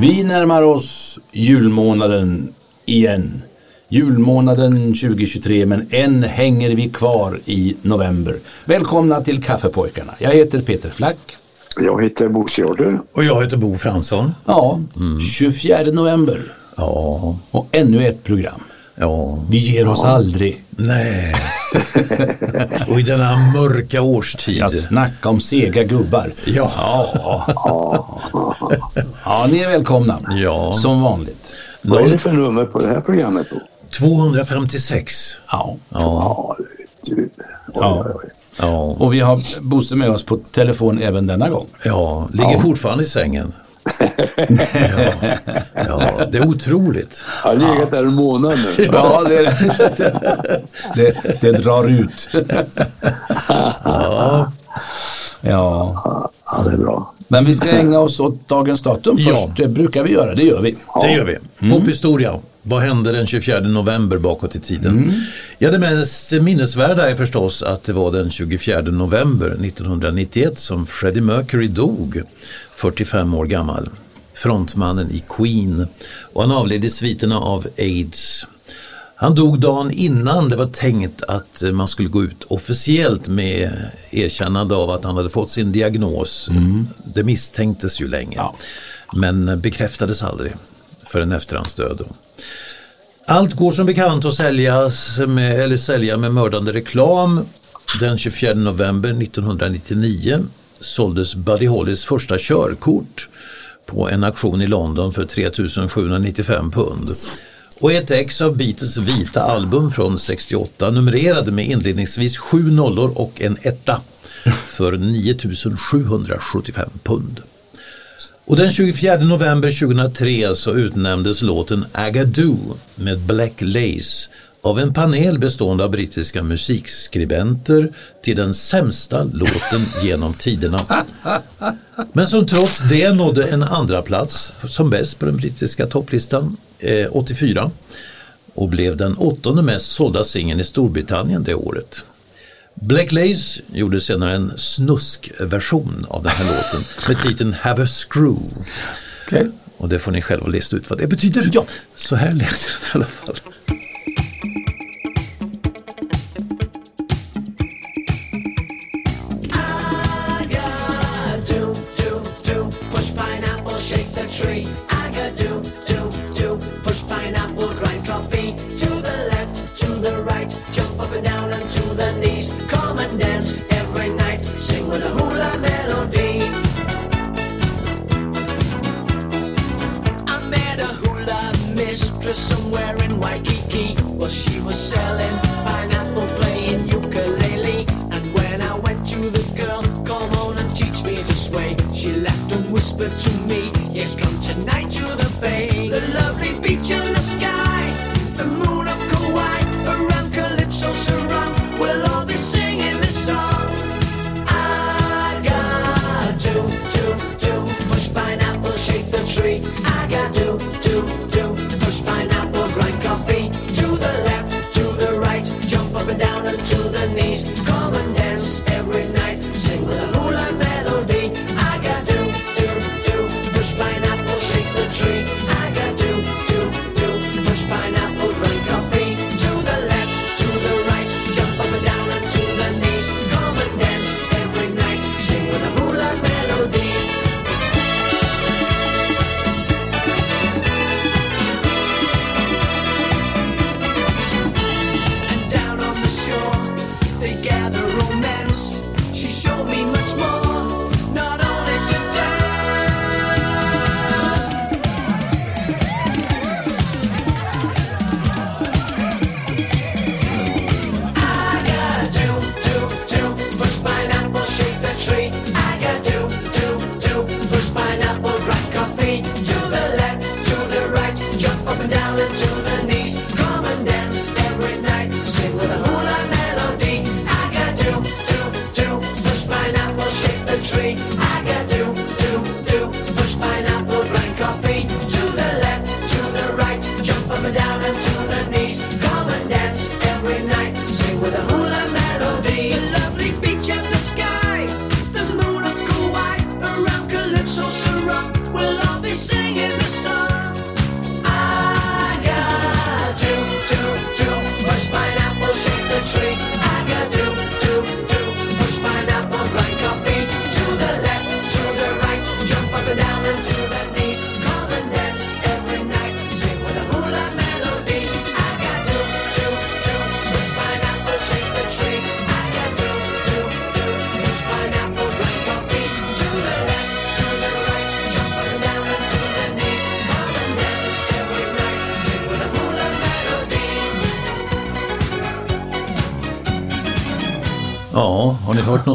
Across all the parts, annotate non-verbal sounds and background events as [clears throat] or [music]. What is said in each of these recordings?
Vi närmar oss julmånaden igen. Julmånaden 2023, men än hänger vi kvar i november. Välkomna till Kaffepojkarna. Jag heter Peter Flack. Jag heter Bosse Jarder. Och jag heter Bo Fransson. Ja, 24 november Ja, och ännu ett program. ja, Vi ger oss aldrig. nej. [laughs] och i denna mörka årstid. Jag snacka om sega gubbar. Ja, Ja, ni är välkomna. Ja. Som vanligt. Vad är det för nummer på det här programmet då? 256. Ja. Ja, Ja, du. Ja. Oj, oj, oj. ja, Och vi har Bosse med oss på telefon även denna gång. ja. Ligger fortfarande i sängen. [laughs] ja, ja, det är otroligt. Jag har legat där en månad nu. Ja, det, det, det drar ut. Ja, Ja, Ja, det är bra. men vi ska ägna oss åt dagens datum Ja. först. Det brukar vi göra, det gör vi. det gör vi. Pophistoria. Vad hände den 24 november bakåt i tiden? Ja, det mest minnesvärda är förstås att det var den 24 november 1991 som Freddie Mercury dog, 45 år gammal. Frontmannen i Queen. Och han avled i sviterna av aids. Han dog dagen innan det var tänkt att man skulle gå ut officiellt med erkännande av att han hade fått sin diagnos. Det misstänktes ju länge. Ja. Men bekräftades aldrig förrän efter hans död. Allt går som bekant att säljas med, eller sälja med mördande reklam. Den 24 november 1999 såldes Buddy Hollys första körkort på en auktion i London för 3795 pund. Och ett ex av Beatles vita album från 68 numrerade med inledningsvis sju nollor och en etta för 9775 pund. Och den 24 november 2003 så utnämndes låten Agadoo med Black Lace av en panel bestående av brittiska musikskribenter till den sämsta låten genom tiderna. Men som trots det nådde en andra plats som bäst på den brittiska topplistan eh, 84 och blev den åttonde mest sålda singeln i Storbritannien det året. Black Lace gjorde senare en snuskversion av den här [laughs] låten med titeln Have a Screw. Okej. Och det får ni själva lista ut vad det betyder. Ja. Så här lät den i alla fall.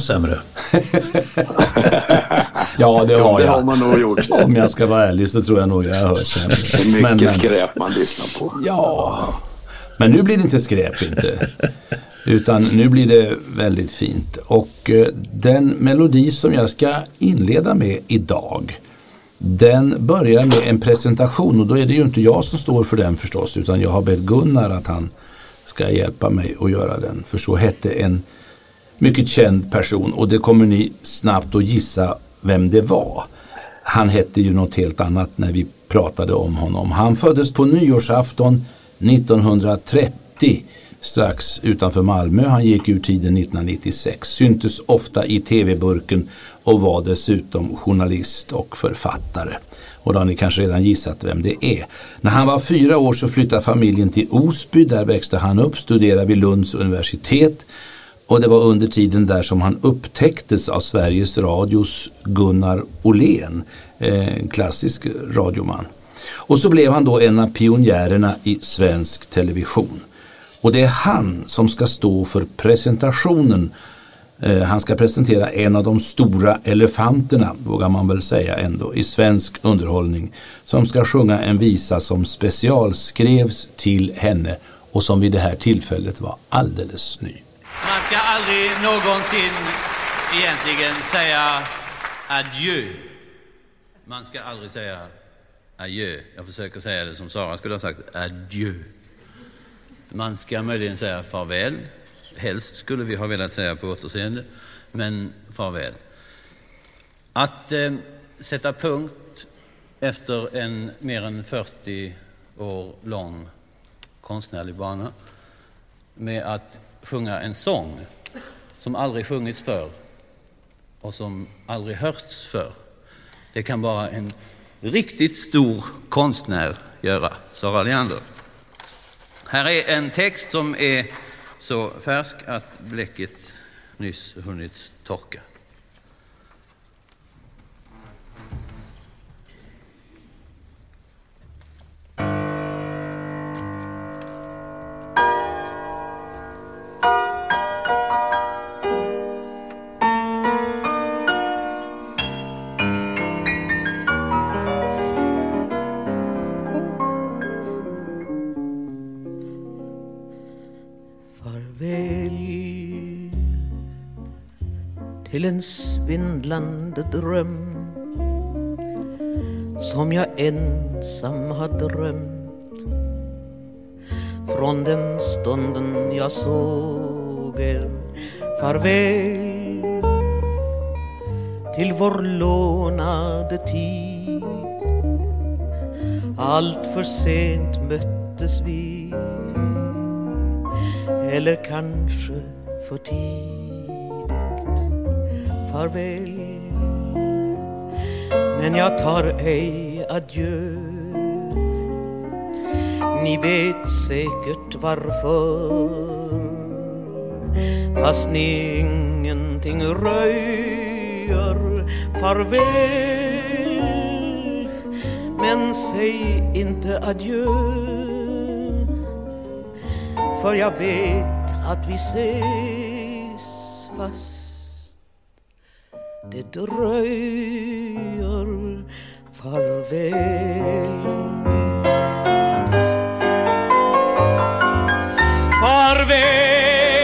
Något sämre? [laughs] Ja, det har Det har jag. man nog gjort. Om jag ska vara ärlig så tror jag nog jag har hört sämre. mycket Men, men, skräp man lyssnar på. ja, men nu blir det inte skräp inte. Utan nu blir det väldigt fint. Och eh, den melodi som jag ska inleda med idag den börjar med en presentation och då är det ju inte jag som står för den förstås utan jag har bett Gunnar att han ska hjälpa mig att göra den. För så hette en mycket känd person och det kommer ni snabbt att gissa vem det var. Han hette ju något helt annat när vi pratade om honom. Han föddes på nyårsafton 1930 strax utanför Malmö. Han gick ur tiden 1996, syntes ofta i tv-burken och var dessutom journalist och författare. Och då har ni kanske redan gissat vem det är. När han var fyra år så flyttade familjen till Osby. Där växte han upp, studerade vid Lunds universitet. Och det var under tiden där som han upptäcktes av Sveriges Radios Gunnar Åhlén, eh, en klassisk radioman. Och så blev han då en av pionjärerna i svensk television. Och det är han som ska stå för presentationen. Eh, han ska presentera en av de stora elefanterna, vågar man väl säga ändå, i svensk underhållning. Som ska sjunga en visa som specialskrevs till henne och som vid det här tillfället var alldeles ny. Man ska aldrig någonsin egentligen säga adjö. Man ska aldrig säga adjö. Jag försöker säga det som Sara skulle ha sagt, adjö. Man ska möjligen säga farväl. Helst skulle vi ha velat säga på återseende, men farväl. Att eh, sätta punkt efter en mer än 40 år lång konstnärlig bana med att sjunga en sång som aldrig sjungits förr och som aldrig hörts förr. Det kan bara en riktigt stor konstnär göra, Sara Leander. Här är en text som är så färsk att bläcket nyss hunnit torka. Svindlande dröm som jag ensam har drömt. Från den stunden jag såg er. Farväl till vår lånade tid. Allt för sent möttes vi eller kanske för tidigt. Farväl men jag tar ej adjö. Ni vet säkert varför. Fast ni ingenting röjer. Farväl. Men säg inte adjö. För jag vet att vi ses fast det dröjer farväl. Farväl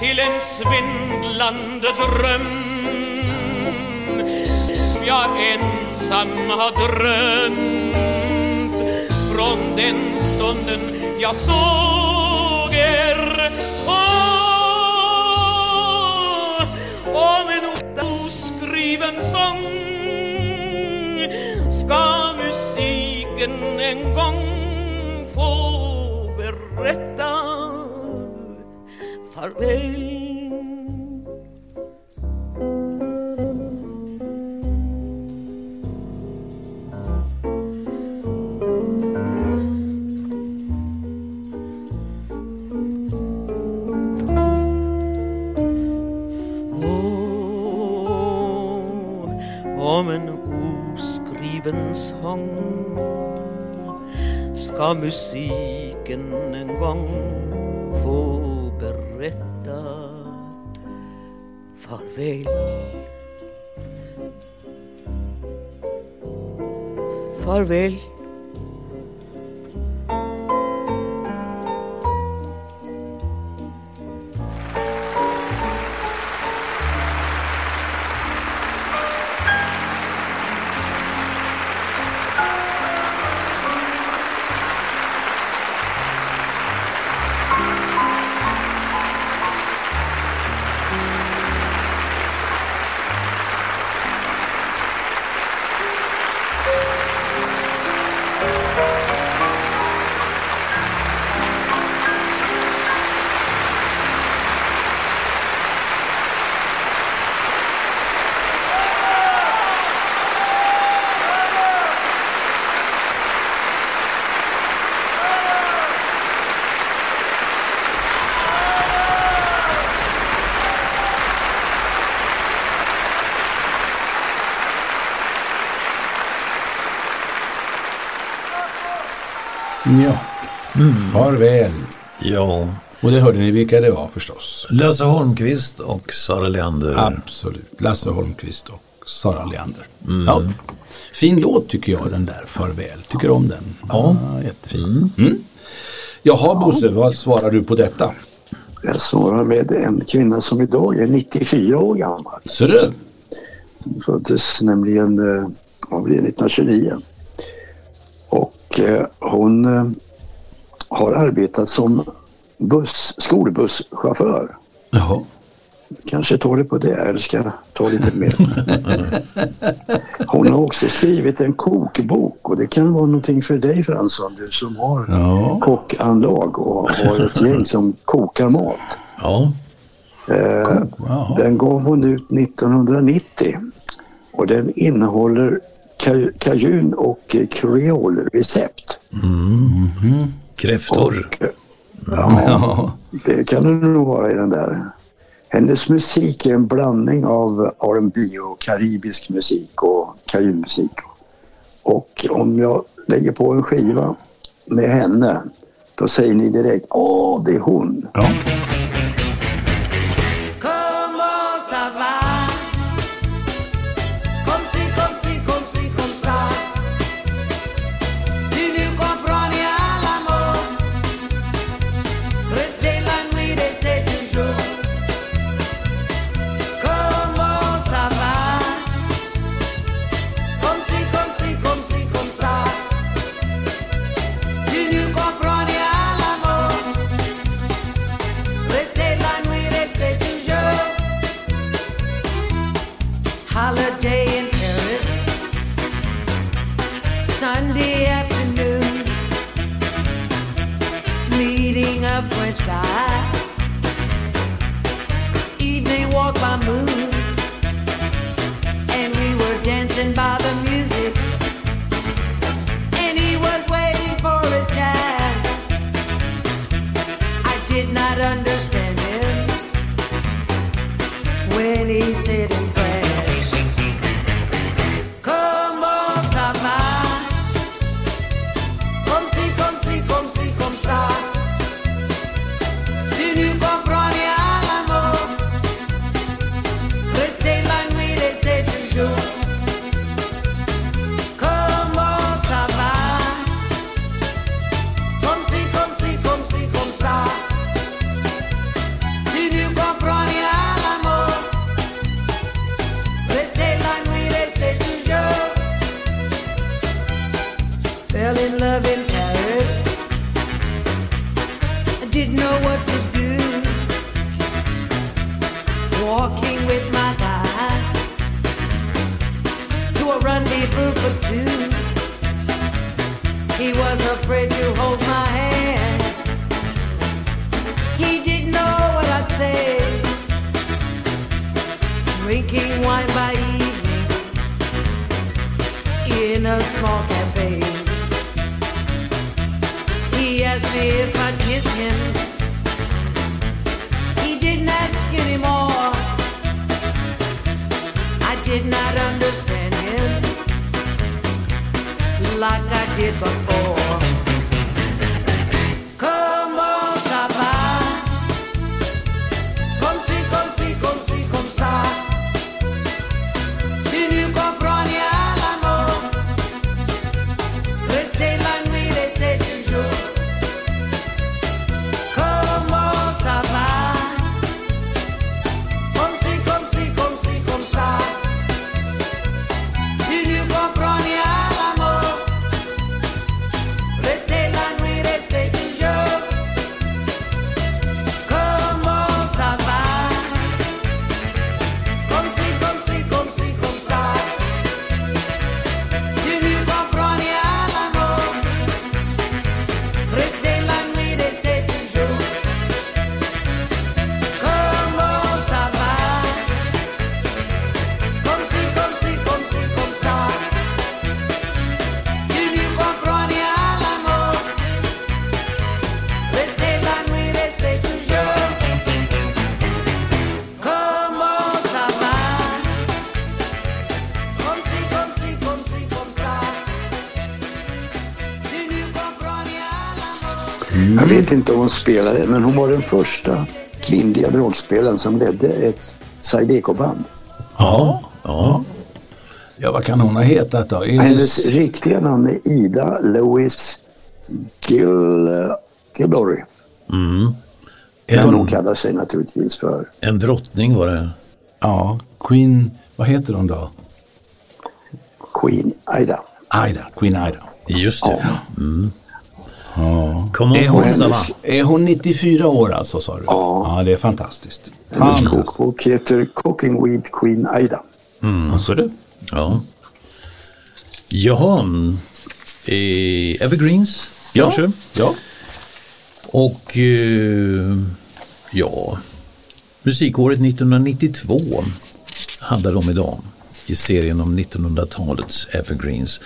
till en svindlande dröm. Jag ensam har drömt från den stunden jag såg er. Oskriven sång. Ska musiken en gång få berätta farväl? Ska musiken en gång få berätta farväl. Farväl. Ja, farväl. Ja, Och det hörde ni vilka det var förstås. Lasse Holmqvist och Sara Leander. Absolut. Lasse Holmqvist och Sara Leander. Ja. Fin låt tycker jag den där, Farväl. Tycker om den. Ja, jättefin. Mm. Jaha Bosse, vad svarar du på detta? Jag svarar med en kvinna som idag är 94 år gammal. Så du? Hon föddes nämligen blir det, 1929. Och eh, hon eh, har arbetat som buss, skolbusschaufför. Jaha. Kanske tar det på det eller ska ta lite mer. [laughs] Hon har också skrivit en kokbok och det kan vara någonting för dig Fransson, du som har Ja. kockanlag och har ett gäng som kokar mat. Ja, Eh, den gav hon ut 1990 och den innehåller kajun och kreolrecept. kräftor. Och, eh, ja, det kan det nog vara i den där. Hennes musik är en blandning av R&B och karibisk musik och kajunmusik. Och om jag lägger på en skiva med henne, då säger ni direkt Åh, det är hon. Ja. Vet inte om hon spelade, men hon var den första kvinnliga dragspelaren som ledde ett Zydeco-band. Ja, ja. Ja, vad kan hon ha hetat då? Hennes Iris... riktiga namn är Ida Louise Gil, Gildory. Är Men hon kallar sig naturligtvis för En drottning var det. Ja, Queen... Vad heter hon då? Queen Ida. Aida, Queen Aida. Just det. Mm. Ja. Är hon, va? är hon 94 år alltså sa du? Ja. Ja, det är fantastiskt. Hennes Fantastiskt. kokbok heter Cooking with Queen Ida. Alltså du? Ja. Jaha. Eh, Evergreens Ja. kanske? Ja. Och eh, ja, musikåret 1992 handlar det om idag i serien om 1900-talets Evergreens.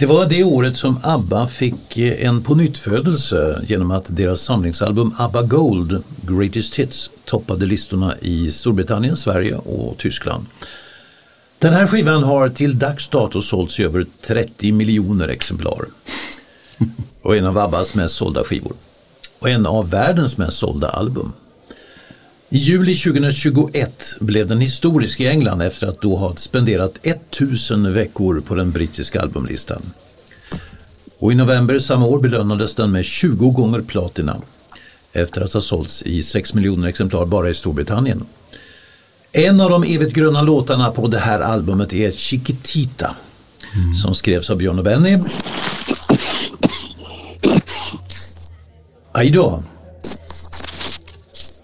Det var det året som ABBA fick eh, en pånyttfödelse genom att deras samlingsalbum ABBA Gold, Greatest Hits, toppade listorna i Storbritannien, Sverige och Tyskland. Den här skivan har till dags dato sålts i över 30 miljoner exemplar och en av ABBAs mest sålda skivor och en av världens mest sålda album. I juli 2021 blev den historisk i England efter att då ha spenderat 1000 veckor på den brittiska albumlistan. Och i november samma år belönades den med 20 gånger platina efter att ha sålts i 6 miljoner exemplar bara i Storbritannien. En av de evigt gröna låtarna på det här albumet är Chiquitita som skrevs av Björn och Benny. Aj då.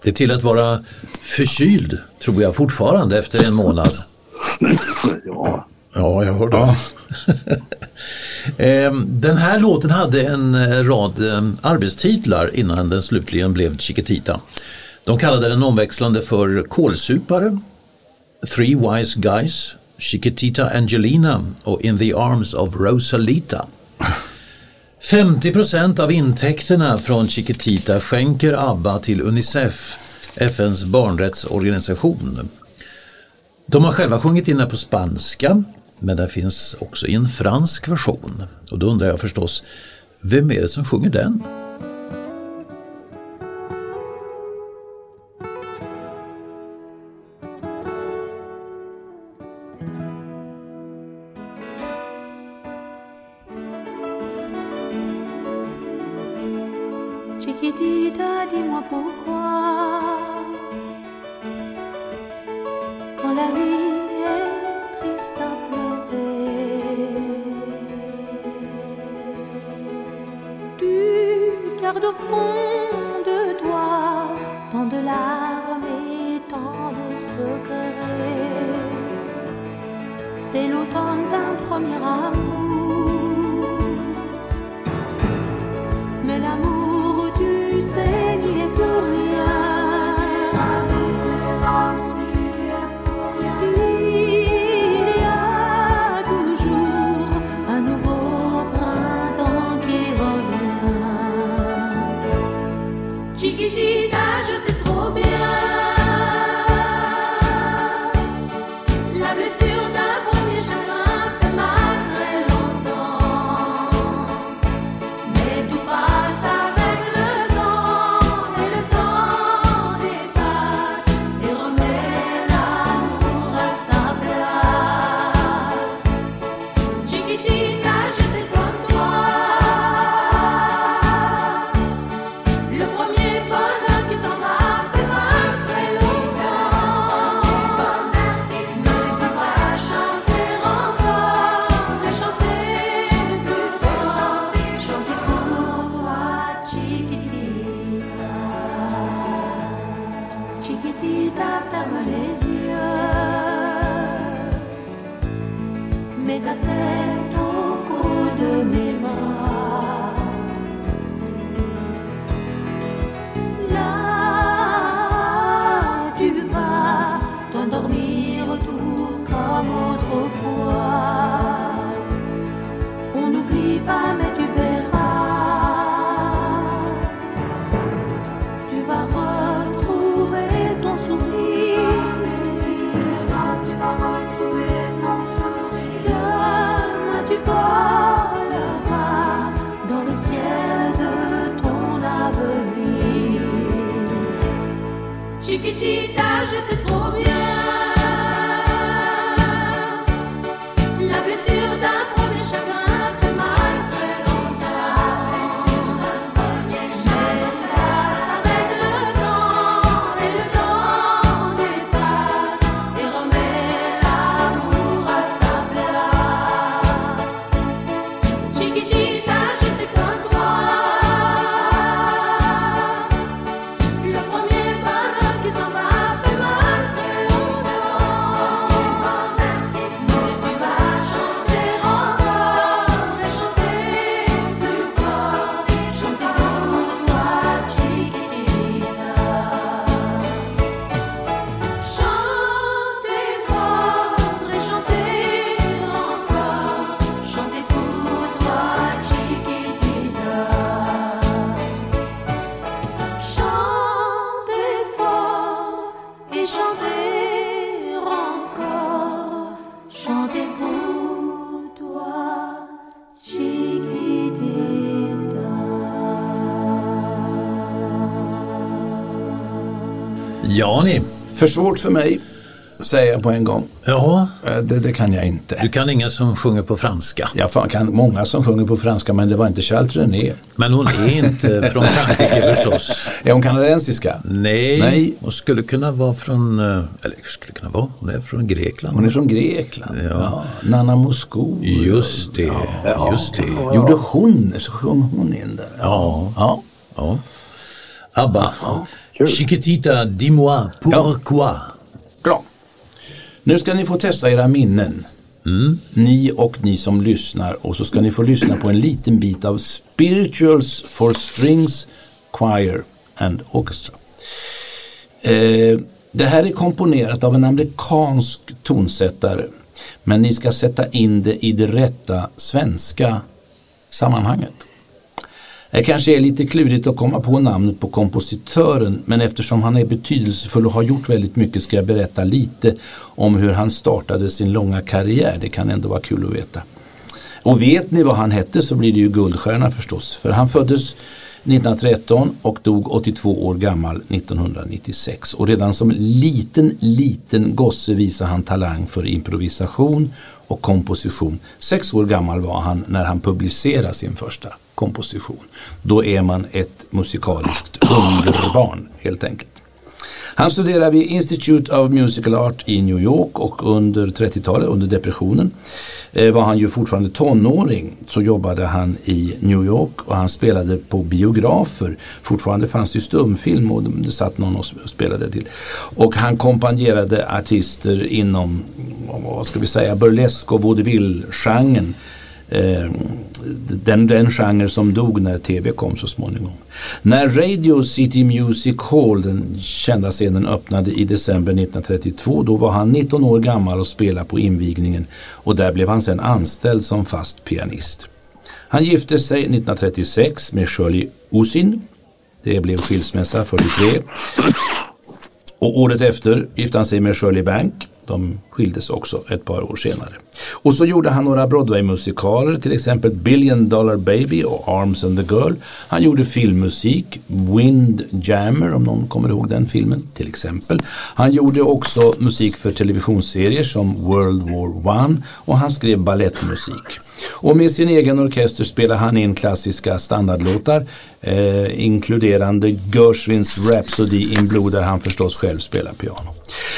Det är till att vara förkyld, tror jag fortfarande efter en månad. Ja, Ja, jag hör det. [laughs] Ehm, Den här låten hade en eh, rad eh, arbetstitlar innan den slutligen blev Chiquitita. De kallade den omväxlande för Kålsupare, Three Wise Guys, Chiquitita Angelina och In the Arms of Rosalita. 50 procent av intäkterna från Chiquitita skänker ABBA till Unicef, FNs barnrättsorganisation. De har själva sjungit in den på spanska, men den finns också i en fransk version. Och då undrar jag förstås, vem är det som sjunger den? Dis-moi pourquoi, quand la vie est triste à pleurer, tu gardes au fond ferme les. Ja ni. För svårt för mig, säger jag på en gång. Ja, Eh, Det, det kan jag inte. du kan ingen som sjunger på franska. Jag kan många som sjunger på franska men det var inte Charles René. Men hon är inte [laughs] från Frankrike förstås. Är hon kanadensiska? Nej, Nej. hon skulle kunna vara från, eh, eller skulle kunna vara, hon är från Grekland. Hon är från Grekland. Ja. Ja. Nanna Moskow. Just det, just det. Gjorde hon, så sjöng hon in där. Ja. ja. Ja. ABBA. Kul. Chiquitita, dis-moi pourquoi. Bra. Nu ska ni få testa era minnen. Ni och ni som lyssnar och så ska ni få lyssna på en liten bit av Spirituals for Strings, Choir and Orchestra. Eh, det här är komponerat av en amerikansk tonsättare men ni ska sätta in det i det rätta svenska sammanhanget. Det kanske är lite klurigt att komma på namnet på kompositören men eftersom han är betydelsefull och har gjort väldigt mycket ska jag berätta lite om hur han startade sin långa karriär. Det kan ändå vara kul att veta. Och vet ni vad han hette så blir det ju guldstjärna förstås. För han föddes 1913 och dog 82 år gammal 1996. Och redan som liten, liten gosse visade han talang för improvisation och komposition. Sex år gammal var han när han publicerade sin första komposition. Då är man ett musikaliskt underbarn helt enkelt. Han studerade vid Institute of Musical Art i New York och under 30-talet, under depressionen, eh, var han ju fortfarande tonåring. Så jobbade han i New York och han spelade på biografer. Fortfarande fanns det ju stumfilm och det satt någon och spelade till. Och han kompanjerade artister inom, vad ska vi säga, burlesk och vaudeville-genren. Eh, den, den genre som dog när tv kom så småningom. När Radio City Music Hall, den kända scenen, öppnade i december 1932 då var han 19 år gammal och spelade på invigningen och där blev han sedan anställd som fast pianist. Han gifte sig 1936 med Shirley Usin. Det blev skilsmässa 43. Och året efter gifte han sig med Shirley Bank. De skildes också ett par år senare. Och så gjorde han några Broadway-musikaler, till exempel Billion Dollar Baby och Arms and the Girl. Han gjorde filmmusik, Windjammer om någon kommer ihåg den filmen till exempel. Han gjorde också musik för televisionsserier som World War One och han skrev ballettmusik. Och med sin egen orkester spelar han in klassiska standardlåtar eh, inkluderande Gershwins Rhapsody in Blue där han förstås själv spelar piano.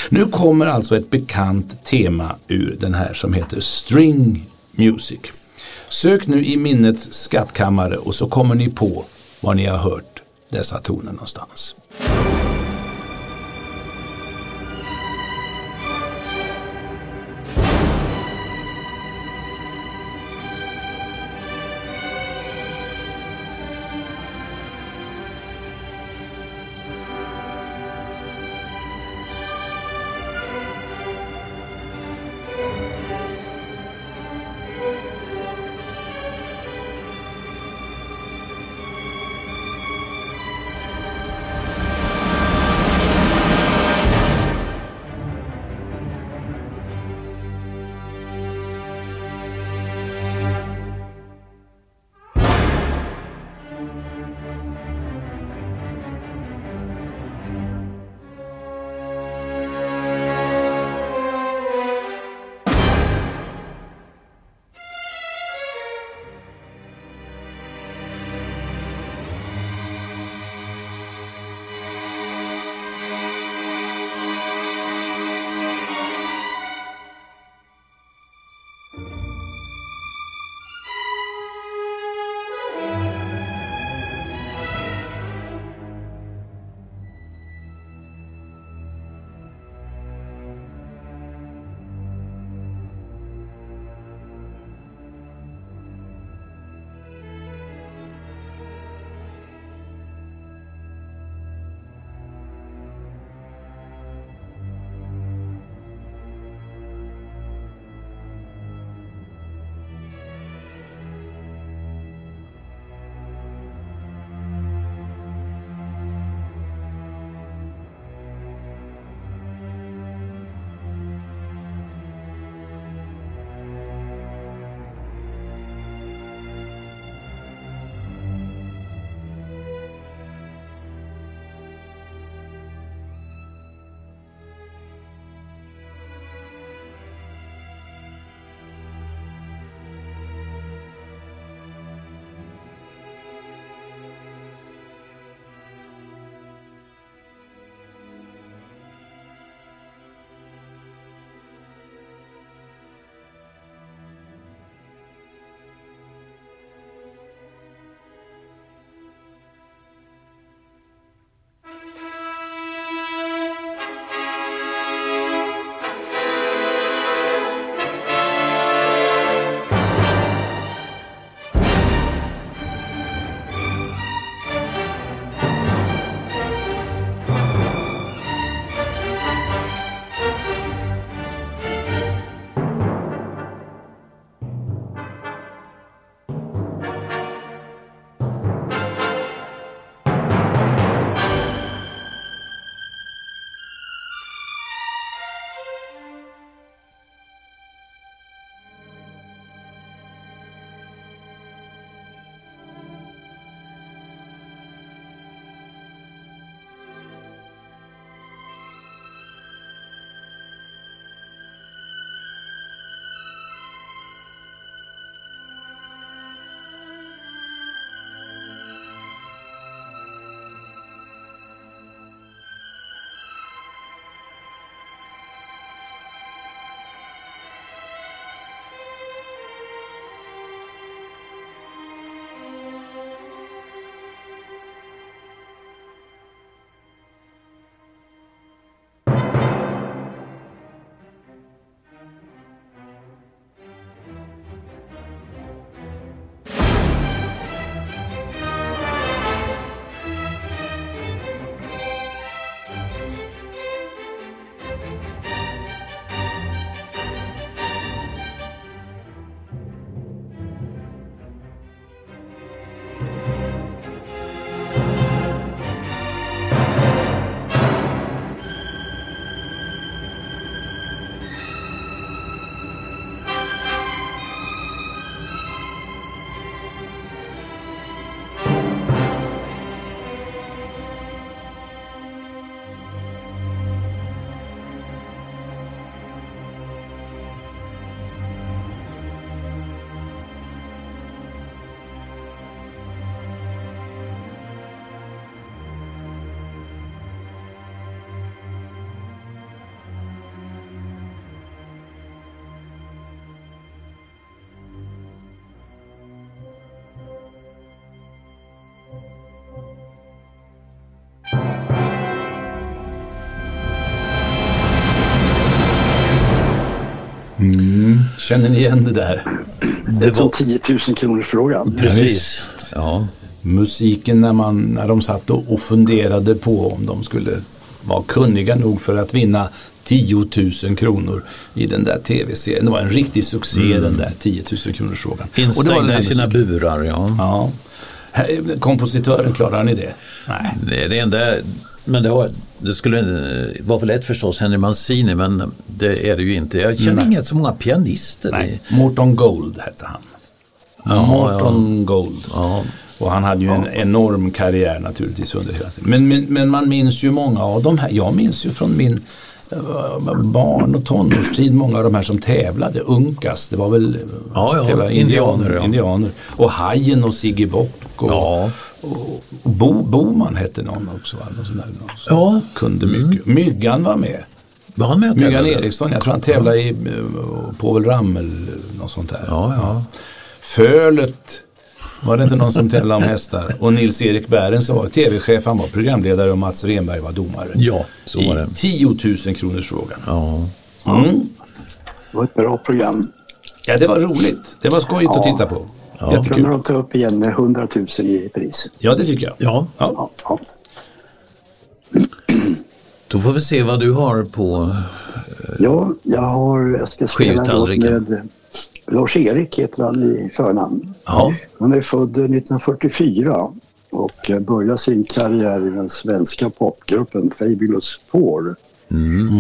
Nu kommer alltså ett bekant tema ur den här som heter String Music. Sök nu i minnets skattkammare och så kommer ni på var ni har hört dessa toner någonstans. Känner ni igen det där? Det är som 10 000 kronors frågan. Precis. Ja. Musiken när, man, när de satt och, funderade på om de skulle vara kunniga nog för att vinna 10 000 kronor i den där tv-serien. Det var en riktig succé den där 10 000 kronors frågan. Var Instängda i sina burar, ja. Ja. Kompositören, klarar ni det? Nej. Det, det enda, men det, var, det skulle vara för lätt förstås, Henry Mancini, men det är det ju inte. Jag känner Nej. inget så många pianister. Nej. Morton Gold hette han. Jaha, Morton Gold. ja. Och han hade ju en enorm karriär naturligtvis under hela tiden. Men, men, men man minns ju många av de här. Jag minns ju från min eh, barn och tonårstid många av de här som tävlade. Unkas, det var väl eh, Ja, ja, tävlade indianer, ja. indianer. Och Hajen och Sigge Bock. Och, Ja. och, Bo, Boman hette någon också. Någon sån där, någon som Ja. Mm. Kunde mycket. Myggan var med. Var han med Myggan? Eriksson, jag tror han tävlade i uh, Povel Ramel, något sånt där. Ja, ja. Fölet var det inte någon som tävlade om hästar. Och Nils-Erik Bären som var tv-chef, han var programledare och Mats Renberg var domare. Ja, så var det. I 10 000 kronors frågan. Ja. Mm. Det var ett bra program. Ja, det var roligt. Det var skojigt att Ja. titta på. Ja. kunde Jättekul. de ta upp igen med 100 000 i pris. Ja, det tycker jag. ja, Ja. Ja, då får vi se vad du har på. ja jag, har, jag ska spela en låt med eh, Lars-Erik heter han i förnamn. Ja. Han är född 1944 och eh, började sin karriär i den svenska popgruppen Fabulous Four.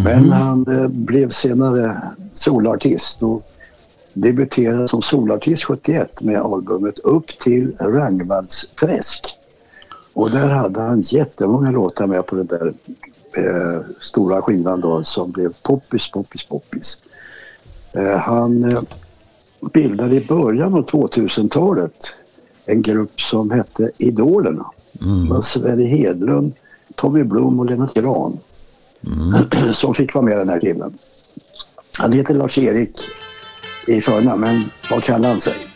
Men han eh, blev senare solartist och debuterade som solartist 71 med albumet Upp till Ragnvaldsträsk. Och där hade han jättemånga låtar med på den där eh, stora skivan då som blev poppis, poppis, poppis. Eh, han eh, bildade i början av 2000-talet en grupp som hette Idolerna. Det var Sverre Hedlund, Tommy Blom och Lennart Gran [clears throat] som fick vara med den här killen. Han heter Lars-Erik i förnamn, men vad kallar han sig?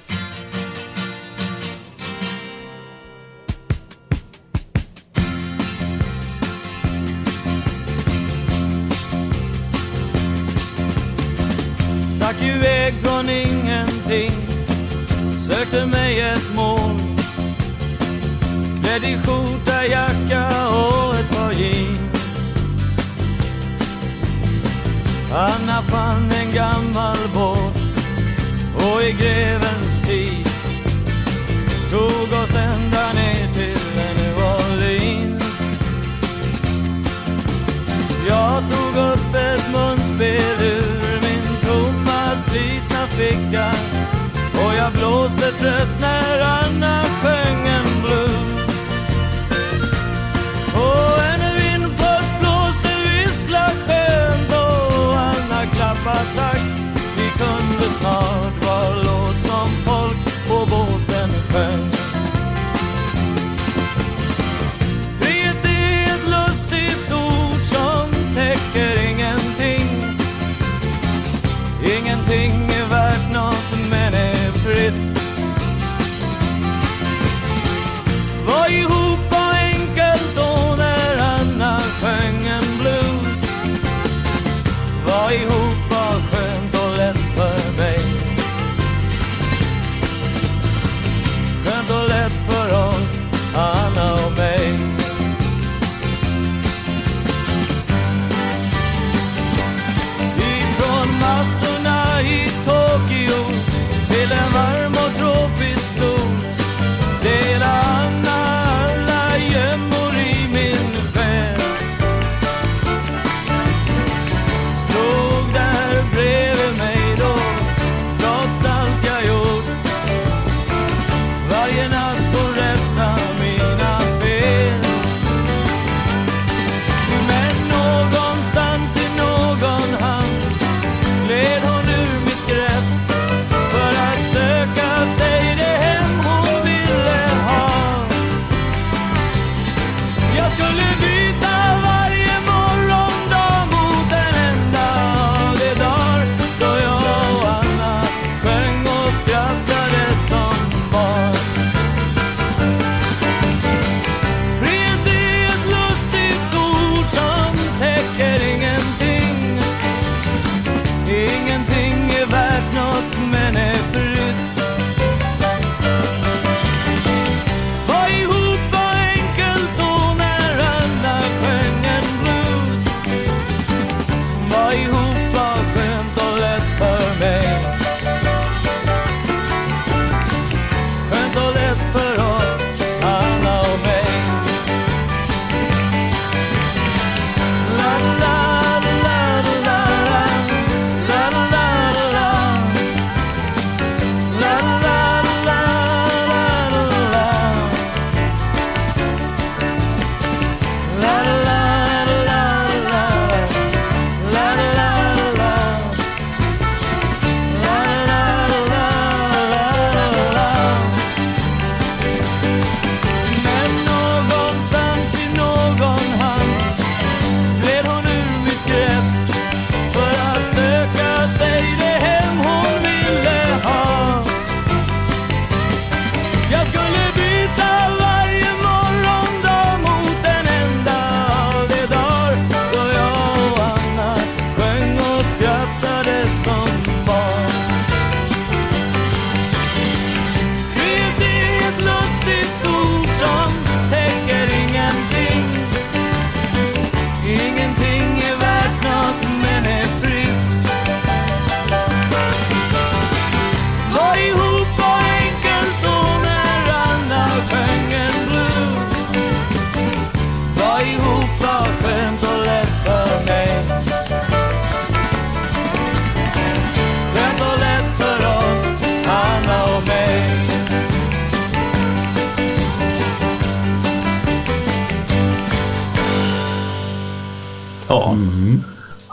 Ja,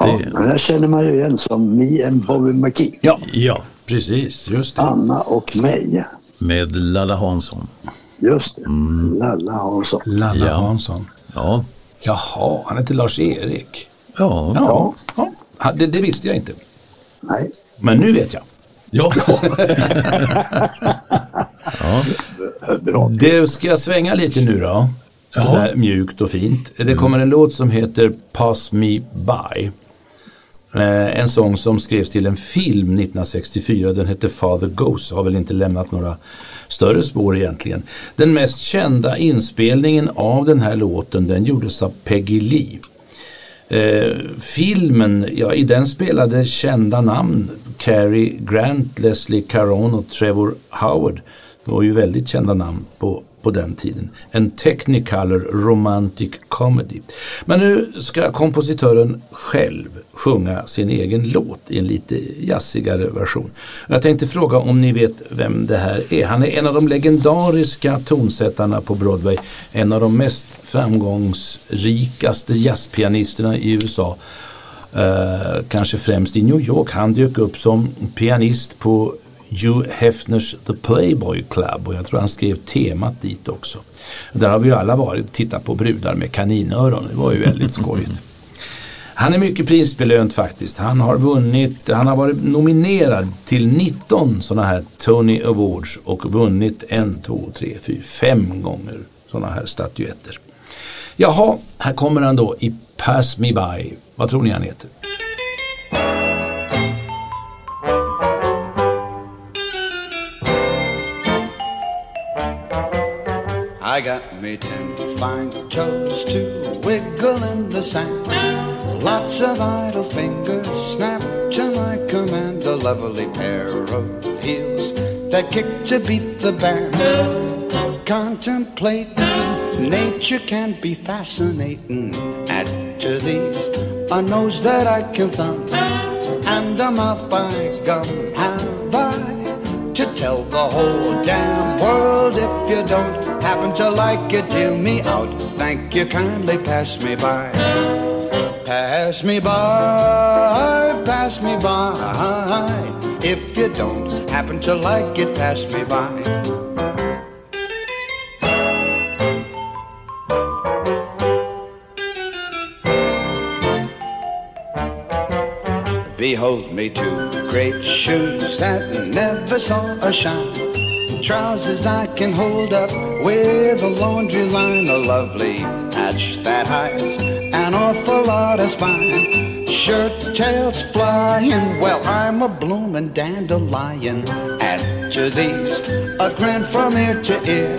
Ja, det- här känner man ju igen som Me and Bobby McGee. Ja, ja. precis. Just det. Anna och mig. Med Lalla Hansson. Just det. Lalla Hansson. Lalla Ja. Hansson. Ja. Jaha, han heter Lars-Erik. Ja. Ja, ja. Det, det visste jag inte. Nej. Men nu vet jag. Ja. [laughs] Bra. Det ska jag svänga lite nu då. Sådär mjukt och fint. Det kommer en låt som heter Pass Me By. Eh, En sång som skrevs till en film 1964. Den hette Father Goes. Har väl inte lämnat några större spår egentligen. Den mest kända inspelningen av den här låten den gjordes av Peggy Lee. Eh, filmen, ja i den spelade kända namn Cary Grant, Leslie Caron och Trevor Howard. Det var ju väldigt kända namn på, på den tiden. En Technicolor Romantic Comedy. Men nu ska kompositören själv sjunga sin egen låt i en lite jazzigare version. Jag tänkte fråga om ni vet vem det här är. Han är en av de legendariska tonsättarna på Broadway. En av de mest framgångsrikaste jazzpianisterna i USA. Uh, eh, kanske främst i New York. Han dök upp som pianist på Hugh Hefners The Playboy Club och jag tror han skrev temat dit också. Där har vi ju alla varit och tittat på brudar med kaninöron. Det var ju väldigt skojigt. Han är mycket prisbelönt faktiskt. Han har vunnit, han har varit nominerad till 19 sådana här Tony Awards och vunnit en, två, tre, fyra, fem gånger sådana här statyetter. Jaha, här kommer han då i Pass Me By. Vad tror ni han heter? I got me ten fine toes to wiggle in the sand. Lots of idle fingers snap to my command. A lovely pair of heels that kick to beat the band. Contemplating nature can be fascinating. Add to these a nose that I can thumb and a mouth by gum. Have I to tell the whole damn world. If you don't happen to like it, deal me out. Thank you kindly, pass me by. Pass me by, pass me by. If you don't happen to like it, pass me by. Behold me two great shoes that never saw a shine. Trousers I can hold up with a laundry line, a lovely patch that hides an awful lot of spine. Shirt tails flying, well, I'm a bloomin' dandelion. Add to these a grin from ear to ear,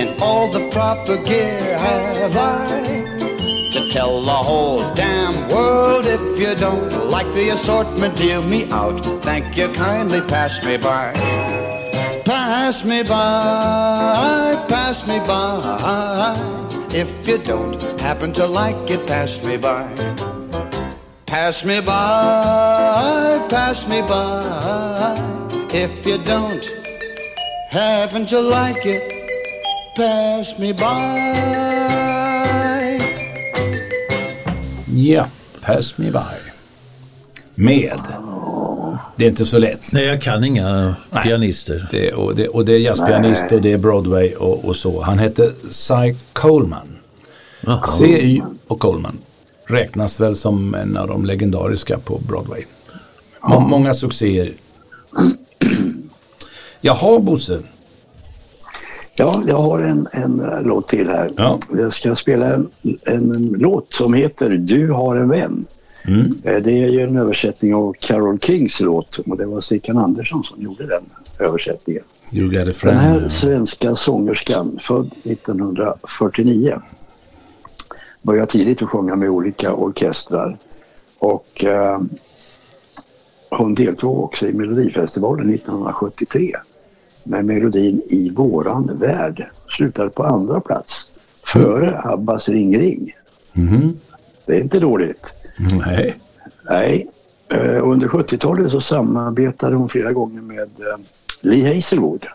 and all the proper gear have I to tell the whole damn world if you don't like the assortment, deal me out. Thank you kindly, pass me by. Pass me by, pass me by. If you don't happen to like it, pass me by. Pass me by, pass me by. If you don't happen to like it, pass me by. Ja, Pass Me By. Med. Det är inte så lätt. Nej, jag kan inga Nej. pianister. Det, och, det, och det är jazzpianist och det är Broadway och, och så. Han hette Cy Coleman. Jaha. CY och Coleman räknas väl som en av de legendariska på Broadway. Må, Många succéer. Jaha Bosse, Ja, jag har en, en låt till här. Ja. Jag ska spela en, en, låt som heter Du har en vän. Eh, Det är ju en översättning av Carole Kings låt och det var Stickan Andersson som gjorde den översättningen. Den här svenska sångerskan, född 1949, började tidigt att sjunga med olika orkestrar. Och eh, hon deltog också i Melodifestivalen 1973 med melodin I våran värld. Slutade på andra plats, före Abbas Ring Ring. Det är inte dåligt. Nej. Nej. Eh, Under 70-talet så samarbetade hon flera gånger med eh, Lee Hazelwood.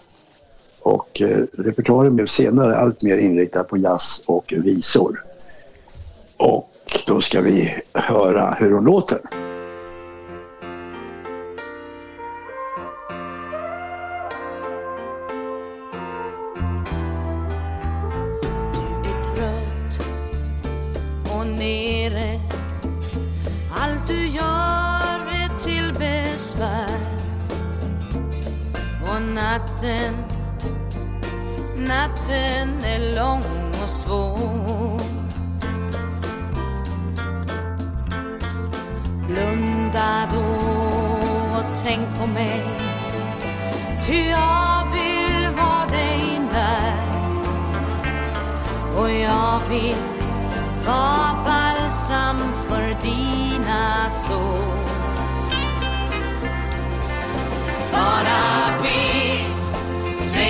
Och eh, repertoaren blev senare allt mer inriktad på jazz och visor. Och då ska vi höra hur hon låter. Du är trött och nere natten, natten är lång och svår. Blunda då och tänk på mig. Ty jag vill vara dig när. Och jag vill vara balsam för dina sår. Bara be,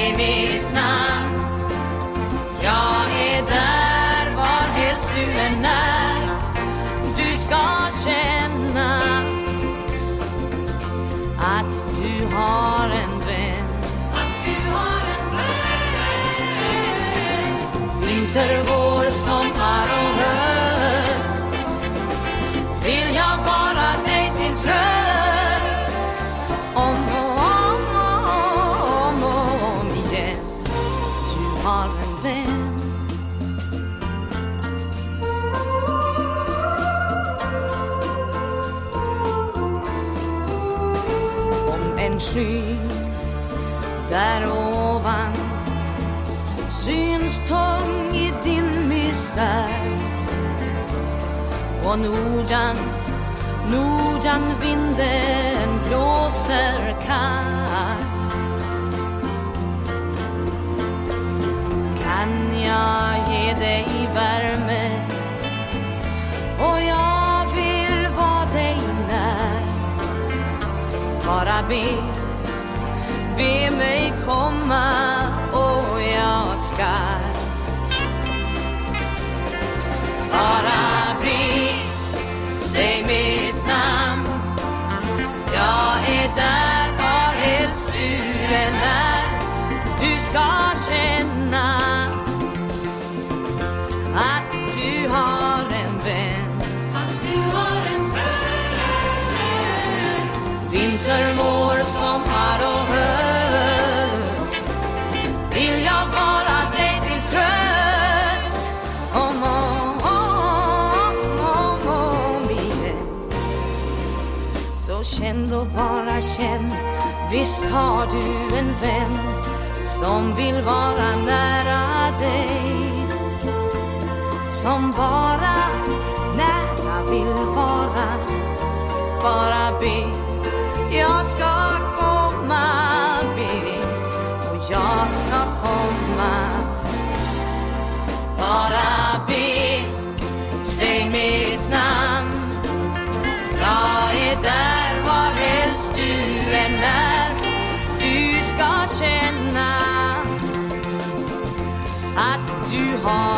säg mitt namn. Jag är där varhelst du än är. Du ska känna att du har en vän. Att du har en vän. Vintervår Om där ovan syns tung i din misär. Och Nordan, Nordan vinden blåser kall. Kan jag ge dig värme? Och jag vill vara dig när. Bara be, be mig komma och jag ska Bara be, säg mitt namn. Jag är där var helst du än är. Du ska känna Vinter, vår, sommar och höst Vill jag vara dig till tröst? Om och om, om, om igen. Så känn då bara känn. Visst har du en vän Som vill vara nära dig. Som bara nära vill vara. Bara be. Jag ska komma be Och jag ska komma. Bara be Säg mitt namn. Jag är där varhelst du än är. Du ska känna att du har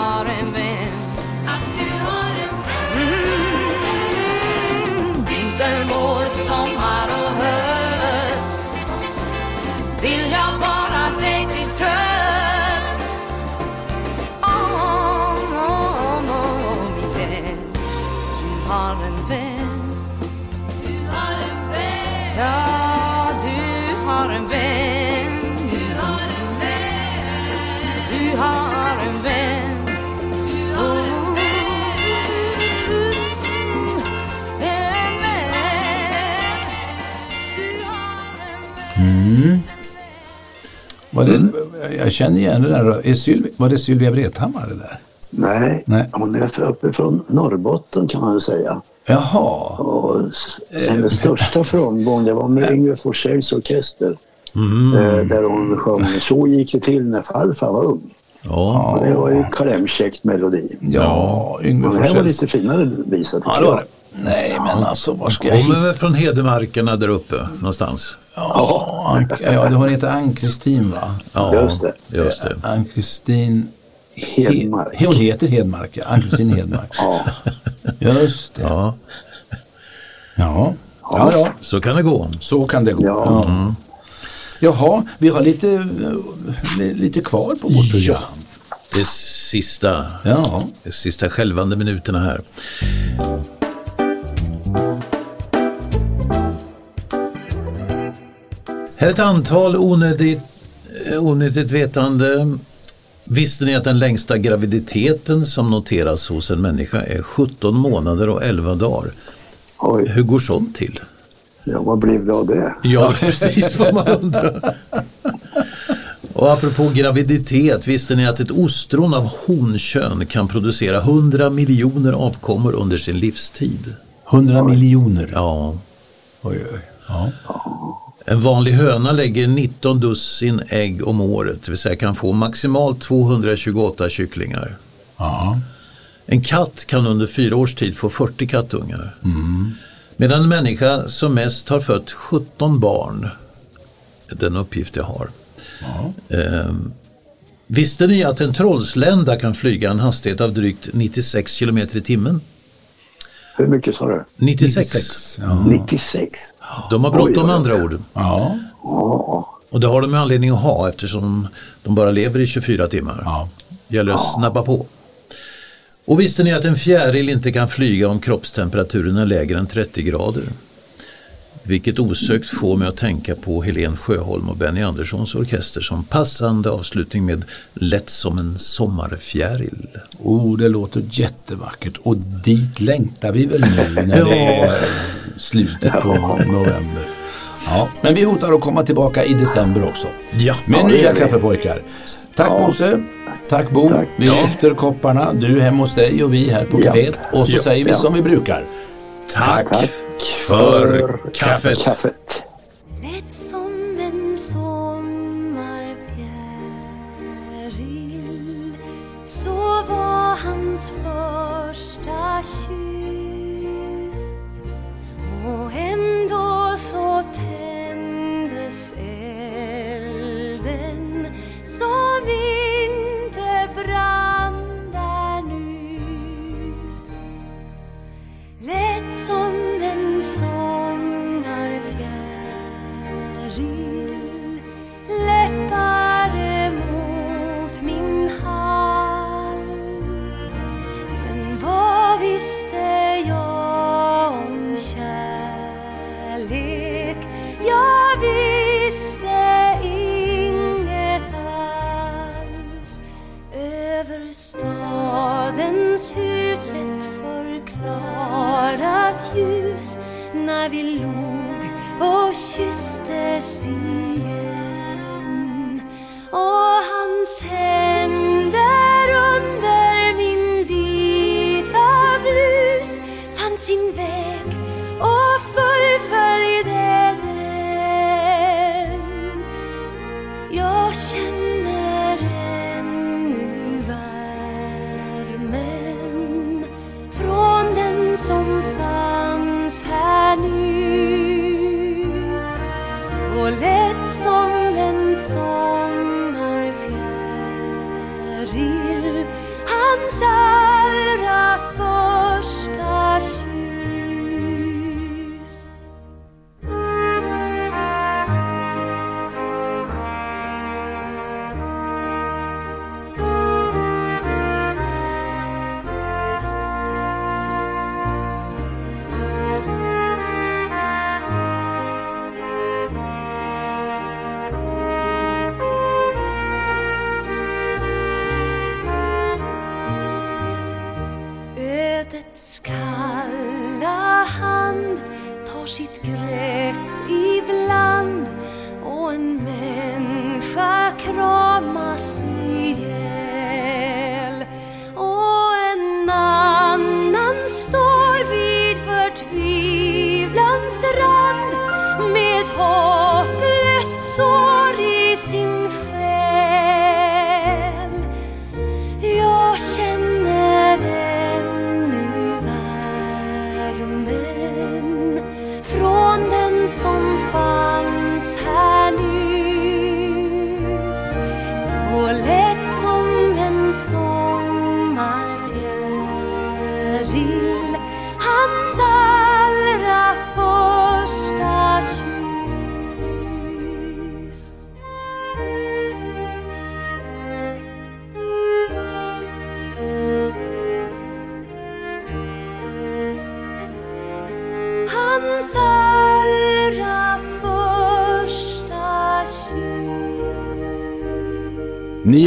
Jag känner igen det där. Är Syl, var det Sylvia Vrethammar det där? Nej, Nej. hon är uppe från Norrbotten kan man väl säga. Jaha. Och s- hennes största framgång det var med Yngve Forssells orkester. Eh, Där hon sjöng Så gick det till när farfar var ung. Ja, Och det var ju klämkäckt melodi. Ja, Yngve Och det här var lite finare visa tycker Ja, det var det. Nej, men alltså var ska jag hitta? kommer väl från Hedemarkerna där uppe någonstans. Ja, ja, hon heter Ann-Kristin va? Ja, Just det. Just det. Ann-Kristin Hedmark. He- Hon heter Hedmark, ja. Ann-Kristin Hedmark. Ja. Just det. Ja, Ja. Ja, ja, så kan det gå. så kan det gå. Ja. Ja. Jaha, vi har lite, eh, li- lite kvar på vårt program. Det sista, Ja. sista skälvande minuterna här. Här är ett antal onödigt, eh, onödigt vetande. Visste ni att den längsta graviditeten som noteras hos en människa är 17 månader och 11 dagar? Oj, Hur går sånt till? ja, vad blev det av det? Ja, [laughs] precis vad man undrar. Och apropå graviditet, visste ni att ett ostron av honkön kan producera 100 miljoner avkommor under sin livstid? 100 miljoner. Ja. Oj, oj. Ja. En vanlig höna lägger 19 dussin ägg om året, det vill säga kan få maximalt 228 kycklingar. Ja. En katt kan under fyra års tid få 40 kattungar. Medan en människa som mest har fött 17 barn, den uppgift jag har. Ehm, visste ni att en trollslända kan flyga en hastighet av drygt 96 km i timmen? Hur mycket sa du? 96. Ja. 96? De har bråttom med andra ord. Ja. Och det har de anledning att ha eftersom de bara lever i 24 timmar. Ja. gäller att snabba på. Och visste ni att en fjäril inte kan flyga om kroppstemperaturen är lägre än 30 grader? Vilket osökt får mig att tänka på Helen Sjöholm och Benny Anderssons orkester som passande avslutning med Lätt som en sommarfjäril. Oh, det låter jättevackert och dit längtar vi väl nu när det är slutet på november. Ja, men vi hotar att komma tillbaka i december också. Ja. Med Ja, nya kaffepojkar. Tack Bosse. Tack Bo. Tack. Vi lyfter kopparna. Du hemma hos dig och vi här på Ja. kaféet. Och så Ja. säger vi Ja. som vi brukar. Tack, Tack för kaffet! kaffet.